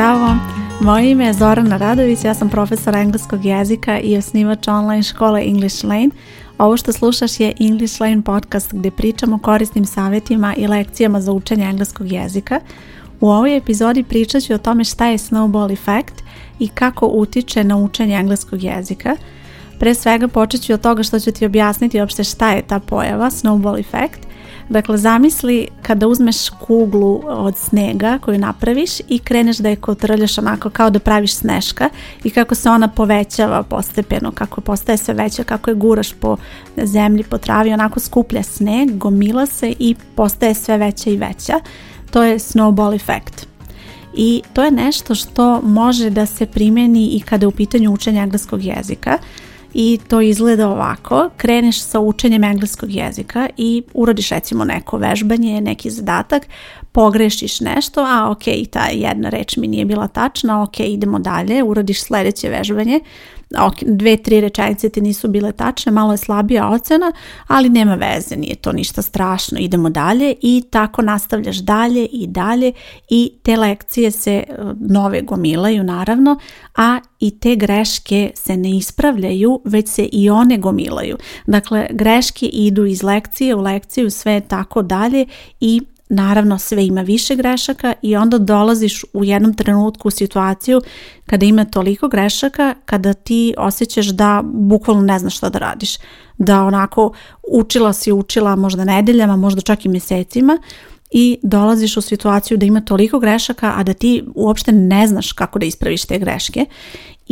Zdravo, moje ime je Zorana Radović, ja sam profesor engleskog jezika i osnivač online škole English Lane. Ovo što slušaš je English Lane podcast gdje pričamo o korisnim savjetima i lekcijama za učenje engleskog jezika. U ovoj epizodi pričat ću o tome šta je snowball effect i kako utiče na učenje engleskog jezika. Pre svega počet ću od toga što ću ti objasniti uopšte šta je ta pojava, snowball effect, Dakle, zamisli kada uzmeš kuglu od snega koju napraviš i kreneš da je kotrljaš onako kao da praviš sneška i kako se ona povećava postepeno, kako postaje sve veća, kako je guraš po zemlji, po travi, onako skuplja sneg, gomila se i postaje sve veća i veća. To je snowball efekt. I to je nešto što može da se primjeni i kada je u pitanju učenja engleskog jezika i to izgleda ovako. Kreneš sa učenjem engleskog jezika i urodiš recimo neko vežbanje, neki zadatak, pogrešiš nešto, a ok, ta jedna reč mi nije bila tačna, ok, idemo dalje, urodiš sledeće vežbanje, ok, dve, tri rečenice ti nisu bile tačne, malo je slabija ocena, ali nema veze, nije to ništa strašno, idemo dalje i tako nastavljaš dalje i dalje i te lekcije se e, nove gomilaju naravno, a i te greške se ne ispravljaju, već se i one gomilaju. Dakle, greške idu iz lekcije u lekciju, sve tako dalje i naravno sve ima više grešaka i onda dolaziš u jednom trenutku u situaciju kada ima toliko grešaka kada ti osjećaš da bukvalno ne znaš što da radiš. Da onako učila si učila možda nedeljama, možda čak i mjesecima i dolaziš u situaciju da ima toliko grešaka, a da ti uopšte ne znaš kako da ispraviš te greške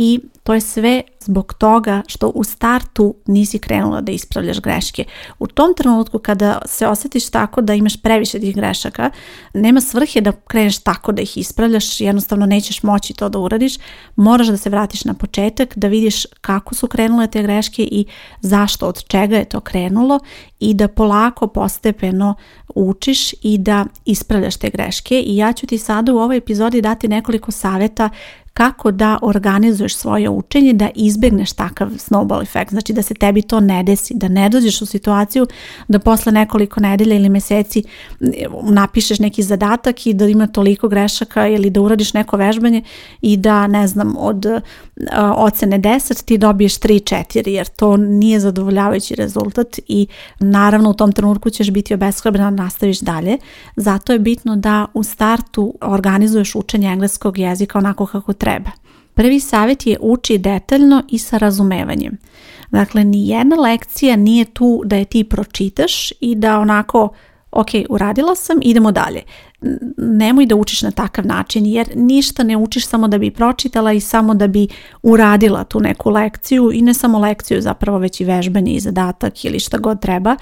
i to je sve zbog toga što u startu nisi krenula da ispravljaš greške. U tom trenutku kada se osjetiš tako da imaš previše tih grešaka, nema svrhe da kreneš tako da ih ispravljaš, jednostavno nećeš moći to da uradiš, moraš da se vratiš na početak, da vidiš kako su krenule te greške i zašto, od čega je to krenulo i da polako postepeno učiš i da ispravljaš te greške i ja ću ti sada u ovoj epizodi dati nekoliko savjeta kako da organizuješ svoje učenje, da izbjegneš takav snowball efekt, znači da se tebi to ne desi, da ne dođeš u situaciju da posle nekoliko nedelja ili meseci napišeš neki zadatak i da ima toliko grešaka ili da uradiš neko vežbanje i da ne znam od e, ocene 10 ti dobiješ 3-4 jer to nije zadovoljavajući rezultat i naravno u tom trenutku ćeš biti obeshrabrena da nastaviš dalje. Zato je bitno da u startu organizuješ učenje engleskog jezika onako kako treba treba. Prvi savjet je uči detaljno i sa razumevanjem. Dakle, ni jedna lekcija nije tu da je ti pročitaš i da onako, ok, uradila sam, idemo dalje nemoj da učiš na takav način jer ništa ne učiš samo da bi pročitala i samo da bi uradila tu neku lekciju i ne samo lekciju zapravo već i vežbeni i zadatak ili šta god treba.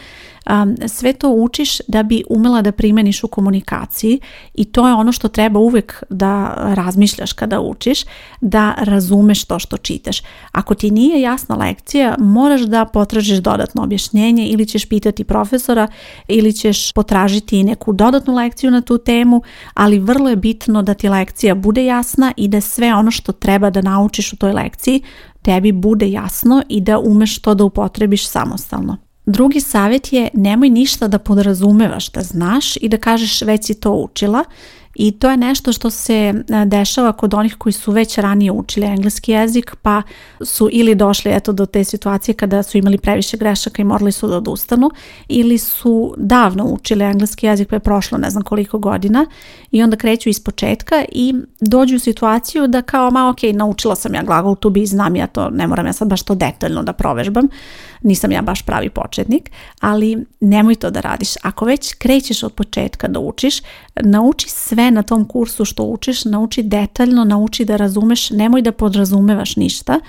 Sve to učiš da bi umela da primeniš u komunikaciji i to je ono što treba uvek da razmišljaš kada učiš, da razumeš to što čitaš. Ako ti nije jasna lekcija, moraš da potražiš dodatno objašnjenje ili ćeš pitati profesora ili ćeš potražiti neku dodatnu lekciju na tu temu, ali vrlo je bitno da ti lekcija bude jasna i da sve ono što treba da naučiš u toj lekciji tebi bude jasno i da umeš to da upotrebiš samostalno. Drugi savjet je nemoj ništa da podrazumevaš da znaš i da kažeš već si to učila, i to je nešto što se e, dešava kod onih koji su već ranije učili engleski jezik pa su ili došli eto do te situacije kada su imali previše grešaka i morali su da odustanu ili su davno učili engleski jezik pa je prošlo ne znam koliko godina i onda kreću iz početka i dođu u situaciju da kao ma ok naučila sam ja glagol to be znam ja to ne moram ja sad baš to detaljno da provežbam nisam ja baš pravi početnik ali nemoj to da radiš ako već krećeš od početka da učiš nauči sve na tom kursu što učiš, nauči detaljno, nauči da razumeš, nemoj da podrazumevaš ništa,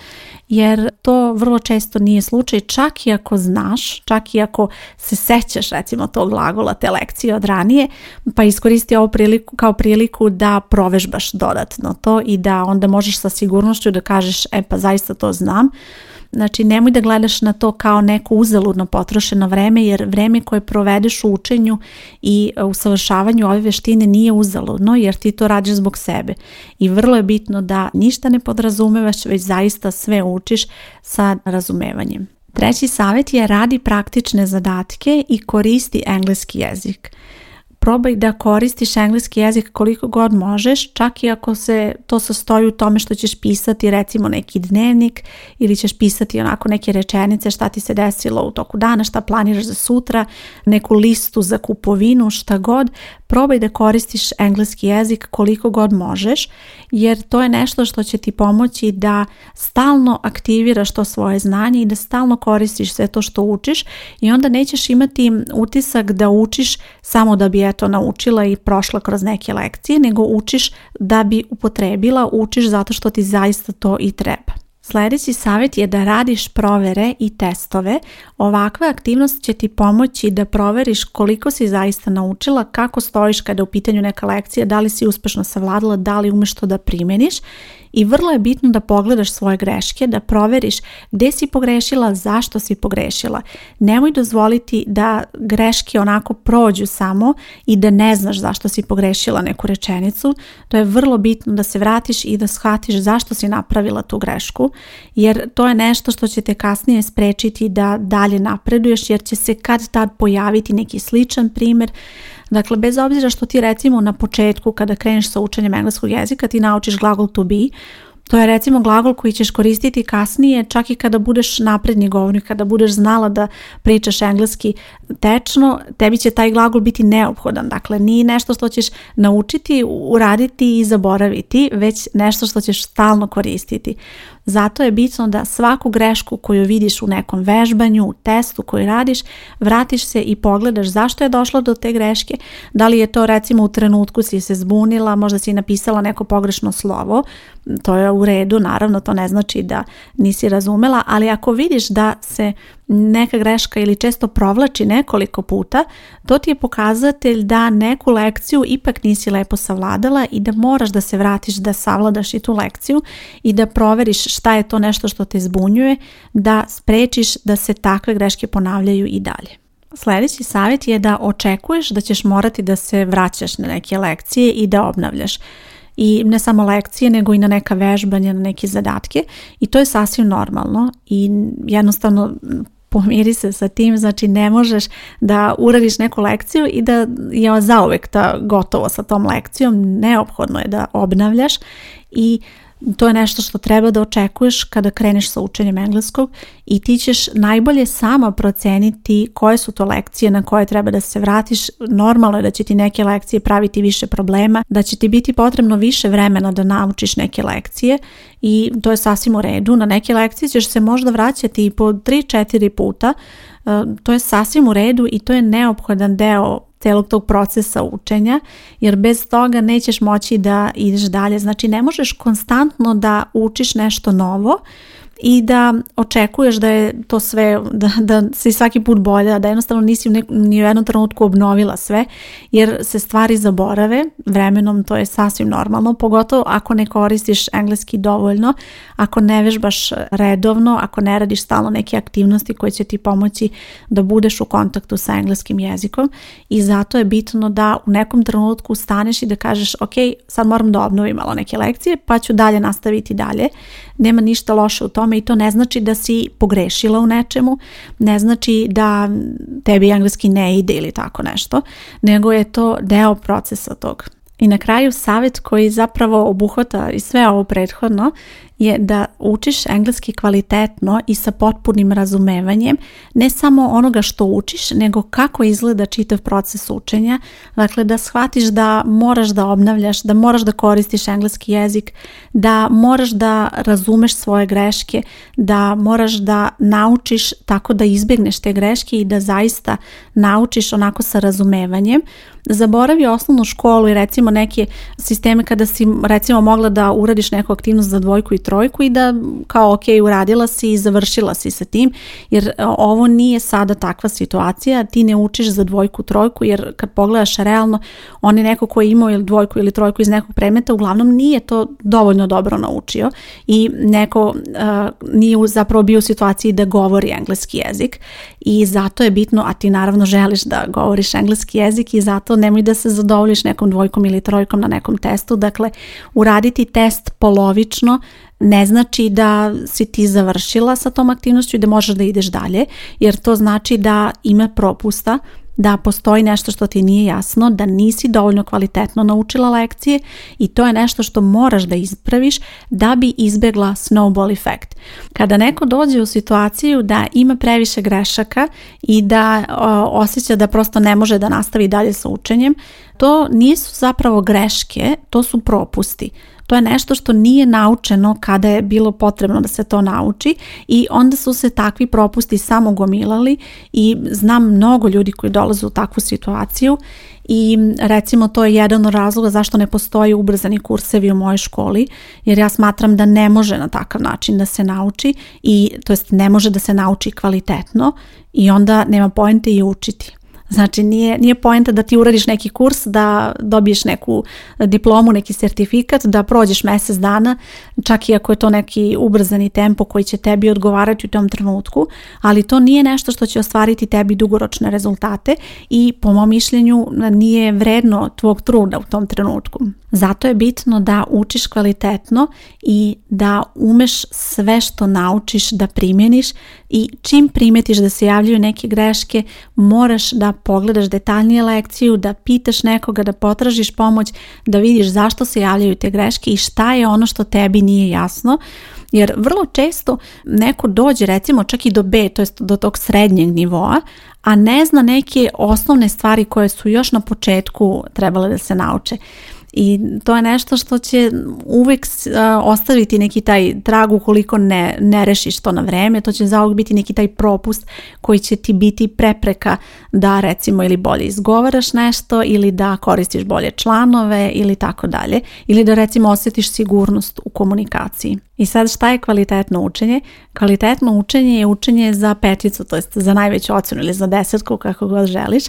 jer to vrlo često nije slučaj, čak i ako znaš, čak i ako se sećaš recimo tog glagola, te lekcije od ranije, pa iskoristi ovu priliku kao priliku da provežbaš dodatno to i da onda možeš sa sigurnošću da kažeš, e pa zaista to znam, Znači nemoj da gledaš na to kao neko uzaludno potrošeno vreme jer vreme koje provedeš u učenju i e, usavršavanju ove veštine nije uzaludno jer ti to radiš zbog sebe. I vrlo je bitno da ništa ne podrazumevaš već zaista sve učiš sa razumevanjem. Treći savjet je radi praktične zadatke i koristi engleski jezik probaj da koristiš engleski jezik koliko god možeš, čak i ako se to sastoji u tome što ćeš pisati recimo neki dnevnik ili ćeš pisati onako neke rečenice šta ti se desilo u toku dana, šta planiraš za sutra, neku listu za kupovinu, šta god, probaj da koristiš engleski jezik koliko god možeš jer to je nešto što će ti pomoći da stalno aktiviraš to svoje znanje i da stalno koristiš sve to što učiš i onda nećeš imati utisak da učiš samo da bi eto naučila i prošla kroz neke lekcije nego učiš da bi upotrebila, učiš zato što ti zaista to i treba. Sljedeći savjet je da radiš provere i testove. Ovakva aktivnost će ti pomoći da proveriš koliko si zaista naučila, kako stojiš kada je u pitanju neka lekcija, da li si uspješno savladala, da li umeš to da primeniš i vrlo je bitno da pogledaš svoje greške, da proveriš gdje si pogrešila, zašto si pogrešila. Nemoj dozvoliti da greške onako prođu samo i da ne znaš zašto si pogrešila neku rečenicu. To je vrlo bitno da se vratiš i da shvatiš zašto si napravila tu grešku, jer to je nešto što će te kasnije sprečiti da dalje napreduješ, jer će se kad tad pojaviti neki sličan primjer Dakle, bez obzira što ti recimo na početku kada kreneš sa učenjem engleskog jezika ti naučiš glagol to be, to je recimo glagol koji ćeš koristiti kasnije čak i kada budeš napredni govornik, kada budeš znala da pričaš engleski tečno, tebi će taj glagol biti neophodan. Dakle, nije nešto što ćeš naučiti, uraditi i zaboraviti, već nešto što ćeš stalno koristiti. Zato je bitno da svaku grešku koju vidiš u nekom vežbanju, testu koji radiš, vratiš se i pogledaš zašto je došlo do te greške. Da li je to recimo u trenutku si se zbunila, možda si napisala neko pogrešno slovo, to je u redu, naravno to ne znači da nisi razumela, ali ako vidiš da se neka greška ili često provlači nekoliko puta, to ti je pokazatelj da neku lekciju ipak nisi lepo savladala i da moraš da se vratiš da savladaš i tu lekciju i da proveriš šta je to nešto što te zbunjuje, da sprečiš da se takve greške ponavljaju i dalje. Sljedeći savjet je da očekuješ da ćeš morati da se vraćaš na neke lekcije i da obnavljaš i ne samo lekcije nego i na neka vežbanja, na neke zadatke i to je sasvim normalno i jednostavno pomiri se sa tim, znači ne možeš da uradiš neku lekciju i da je zauvek ta gotovo sa tom lekcijom, neophodno je da obnavljaš i to je nešto što treba da očekuješ kada kreneš sa učenjem engleskog i ti ćeš najbolje sama proceniti koje su to lekcije na koje treba da se vratiš. Normalno je da će ti neke lekcije praviti više problema, da će ti biti potrebno više vremena da naučiš neke lekcije i to je sasvim u redu. Na neke lekcije ćeš se možda vraćati i po 3-4 puta, e, to je sasvim u redu i to je neophodan deo celog tog procesa učenja, jer bez toga nećeš moći da ideš dalje. Znači ne možeš konstantno da učiš nešto novo, i da očekuješ da je to sve, da, da si svaki put bolja, da jednostavno nisi u ni u jednom trenutku obnovila sve, jer se stvari zaborave, vremenom to je sasvim normalno, pogotovo ako ne koristiš engleski dovoljno, ako ne vežbaš redovno, ako ne radiš stalno neke aktivnosti koje će ti pomoći da budeš u kontaktu sa engleskim jezikom i zato je bitno da u nekom trenutku staneš i da kažeš ok, sad moram da obnovim malo neke lekcije pa ću dalje nastaviti dalje. Nema ništa loše u tom tome i to ne znači da si pogrešila u nečemu, ne znači da tebi engleski ne ide ili tako nešto, nego je to deo procesa tog. I na kraju savjet koji zapravo obuhvata i sve ovo prethodno je da učiš engleski kvalitetno i sa potpunim razumevanjem ne samo onoga što učiš, nego kako izgleda čitav proces učenja. Dakle, da shvatiš da moraš da obnavljaš, da moraš da koristiš engleski jezik, da moraš da razumeš svoje greške, da moraš da naučiš tako da izbjegneš te greške i da zaista naučiš onako sa razumevanjem. Zaboravi osnovnu školu i recimo neke sisteme kada si recimo mogla da uradiš neku aktivnost za dvojku i trojku i da kao ok, uradila si i završila si sa tim, jer e, ovo nije sada takva situacija, ti ne učiš za dvojku, trojku, jer kad pogledaš realno, on je neko ko je imao ili dvojku ili trojku iz nekog predmeta, uglavnom nije to dovoljno dobro naučio i neko e, nije zapravo bio u situaciji da govori engleski jezik i zato je bitno, a ti naravno želiš da govoriš engleski jezik i zato nemoj da se zadovoljiš nekom dvojkom ili trojkom na nekom testu, dakle uraditi test polovično ne znači da si ti završila sa tom aktivnošću i da možeš da ideš dalje, jer to znači da ima propusta, da postoji nešto što ti nije jasno, da nisi dovoljno kvalitetno naučila lekcije i to je nešto što moraš da ispraviš da bi izbjegla snowball efekt. Kada neko dođe u situaciju da ima previše grešaka i da o, osjeća da prosto ne može da nastavi dalje sa učenjem, to nisu zapravo greške, to su propusti. To je nešto što nije naučeno kada je bilo potrebno da se to nauči i onda su se takvi propusti samo gomilali i znam mnogo ljudi koji dolaze u takvu situaciju i recimo to je jedan od razloga zašto ne postoji ubrzani kursevi u mojoj školi jer ja smatram da ne može na takav način da se nauči i to jest ne može da se nauči kvalitetno i onda nema poente i učiti. Znači nije, nije da ti uradiš neki kurs, da dobiješ neku diplomu, neki sertifikat, da prođeš mjesec dana, čak i ako je to neki ubrzani tempo koji će tebi odgovarati u tom trenutku, ali to nije nešto što će ostvariti tebi dugoročne rezultate i po mom mišljenju nije vredno tvog truda u tom trenutku. Zato je bitno da učiš kvalitetno i da umeš sve što naučiš da primjeniš i čim primetiš da se javljaju neke greške, moraš da pogledaš detaljnije lekciju, da pitaš nekoga, da potražiš pomoć, da vidiš zašto se javljaju te greške i šta je ono što tebi nije jasno. Jer vrlo često neko dođe recimo čak i do B, to jest do tog srednjeg nivoa, a ne zna neke osnovne stvari koje su još na početku trebale da se nauče i to je nešto što će uvijek ostaviti neki taj trag ukoliko ne, ne rešiš to na vreme, to će zauvijek biti neki taj propust koji će ti biti prepreka da recimo ili bolje izgovaraš nešto ili da koristiš bolje članove ili tako dalje ili da recimo osjetiš sigurnost u komunikaciji. I sad šta je kvalitetno učenje? Kvalitetno učenje je učenje za peticu, to jest za najveću ocenu ili za desetku kako god želiš,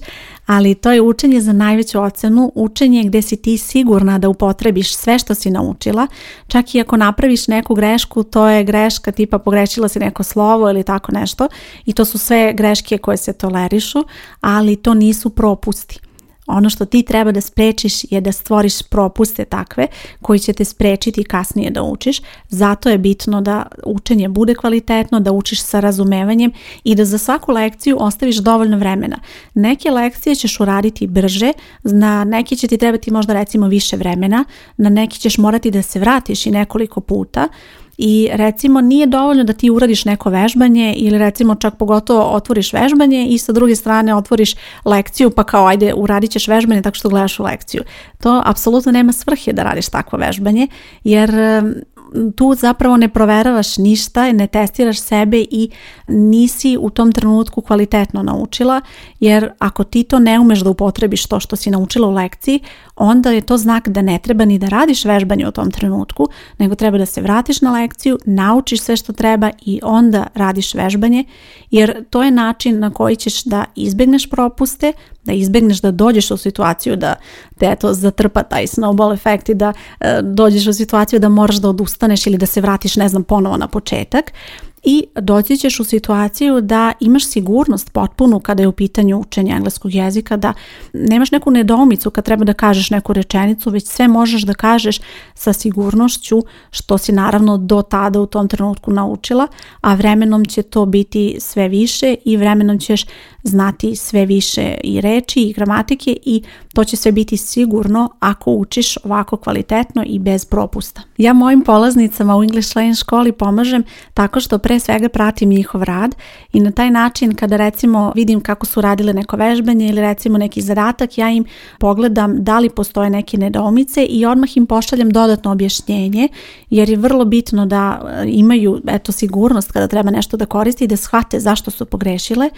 ali to je učenje za najveću ocenu, učenje gdje si ti sigurna da upotrebiš sve što si naučila, čak i ako napraviš neku grešku, to je greška tipa pogrešila si neko slovo ili tako nešto i to su sve greške koje se tolerišu, ali to nisu propusti. Ono što ti treba da sprečiš je da stvoriš propuste takve koji će te sprečiti kasnije da učiš. Zato je bitno da učenje bude kvalitetno, da učiš sa razumevanjem i da za svaku lekciju ostaviš dovoljno vremena. Neke lekcije ćeš uraditi brže, na neke će ti trebati možda recimo više vremena, na neke ćeš morati da se vratiš i nekoliko puta i recimo nije dovoljno da ti uradiš neko vežbanje ili recimo čak pogotovo otvoriš vežbanje i sa druge strane otvoriš lekciju pa kao ajde uradit ćeš vežbanje tako što gledaš u lekciju. To apsolutno nema svrhe da radiš takvo vežbanje jer tu zapravo ne proveravaš ništa, ne testiraš sebe i nisi u tom trenutku kvalitetno naučila, jer ako ti to ne umeš da upotrebiš to što si naučila u lekciji, onda je to znak da ne treba ni da radiš vežbanje u tom trenutku, nego treba da se vratiš na lekciju, naučiš sve što treba i onda radiš vežbanje, jer to je način na koji ćeš da izbjegneš propuste, da izbjegneš da dođeš u situaciju da te eto zatrpa taj snowball efekt i da e, dođeš u situaciju da moraš da odustaneš ili da se vratiš ne znam ponovo na početak i doći ćeš u situaciju da imaš sigurnost potpunu kada je u pitanju učenja engleskog jezika, da nemaš neku nedoumicu kad treba da kažeš neku rečenicu, već sve možeš da kažeš sa sigurnošću što si naravno do tada u tom trenutku naučila, a vremenom će to biti sve više i vremenom ćeš znati sve više i reči i gramatike i to će sve biti sigurno ako učiš ovako kvalitetno i bez propusta. Ja mojim polaznicama u English Lane školi pomažem tako što pre svega pratim njihov rad i na taj način kada recimo vidim kako su radile neko vežbanje ili recimo neki zadatak, ja im pogledam da li postoje neke nedoumice i odmah im pošaljem dodatno objašnjenje jer je vrlo bitno da e, imaju eto sigurnost kada treba nešto da koristi i da shvate zašto su pogrešile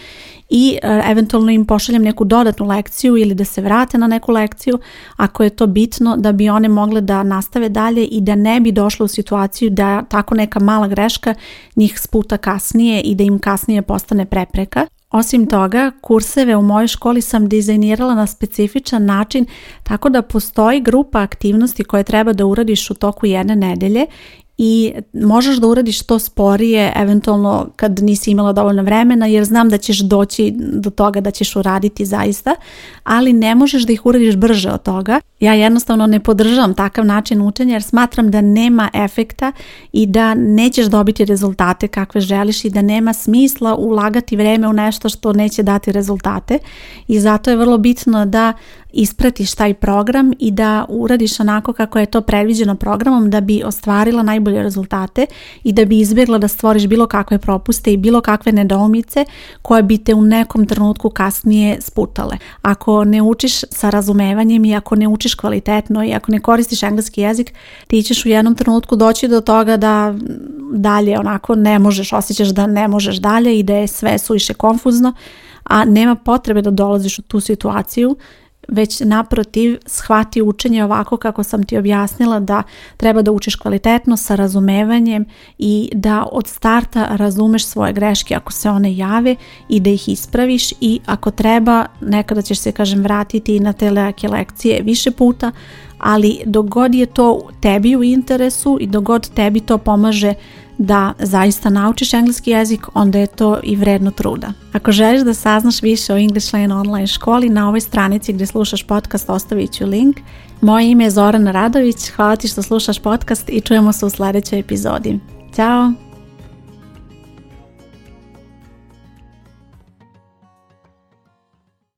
i e, eventualno im pošaljem neku dodatnu lekciju ili da se vrate na neku lekciju ako je to bitno da bi one mogle da nastave dalje i da ne bi došlo u situaciju da tako neka mala greška njih sputa kasnije i da im kasnije postane prepreka. Osim toga, kurseve u mojoj školi sam dizajnirala na specifičan način tako da postoji grupa aktivnosti koje treba da uradiš u toku jedne nedelje i možeš da uradiš to sporije eventualno kad nisi imala dovoljno vremena jer znam da ćeš doći do toga da ćeš uraditi zaista, ali ne možeš da ih uradiš brže od toga. Ja jednostavno ne podržavam takav način učenja jer smatram da nema efekta i da nećeš dobiti rezultate kakve želiš i da nema smisla ulagati vreme u nešto što neće dati rezultate i zato je vrlo bitno da ispratiš taj program i da uradiš onako kako je to predviđeno programom da bi ostvarila najbolje rezultate i da bi izbjegla da stvoriš bilo kakve propuste i bilo kakve nedoumice koje bi te u nekom trenutku kasnije sputale. Ako ne učiš sa razumevanjem i ako ne učiš kvalitetno i ako ne koristiš engleski jezik, ti ćeš u jednom trenutku doći do toga da dalje onako ne možeš, osjećaš da ne možeš dalje i da je sve suviše konfuzno, a nema potrebe da dolaziš u tu situaciju već naprotiv shvati učenje ovako kako sam ti objasnila da treba da učiš kvalitetno sa razumevanjem i da od starta razumeš svoje greške ako se one jave i da ih ispraviš i ako treba nekada ćeš se kažem vratiti na te lekcije više puta ali dok god je to tebi u interesu i dok god tebi to pomaže da zaista naučiš engleski jezik, onda je to i vredno truda. Ako želiš da saznaš više o English Lane online školi, na ovoj stranici gdje slušaš podcast ostavit ću link. Moje ime je Zorana Radović, hvala ti što slušaš podcast i čujemo se u sljedećoj epizodi. Ćao!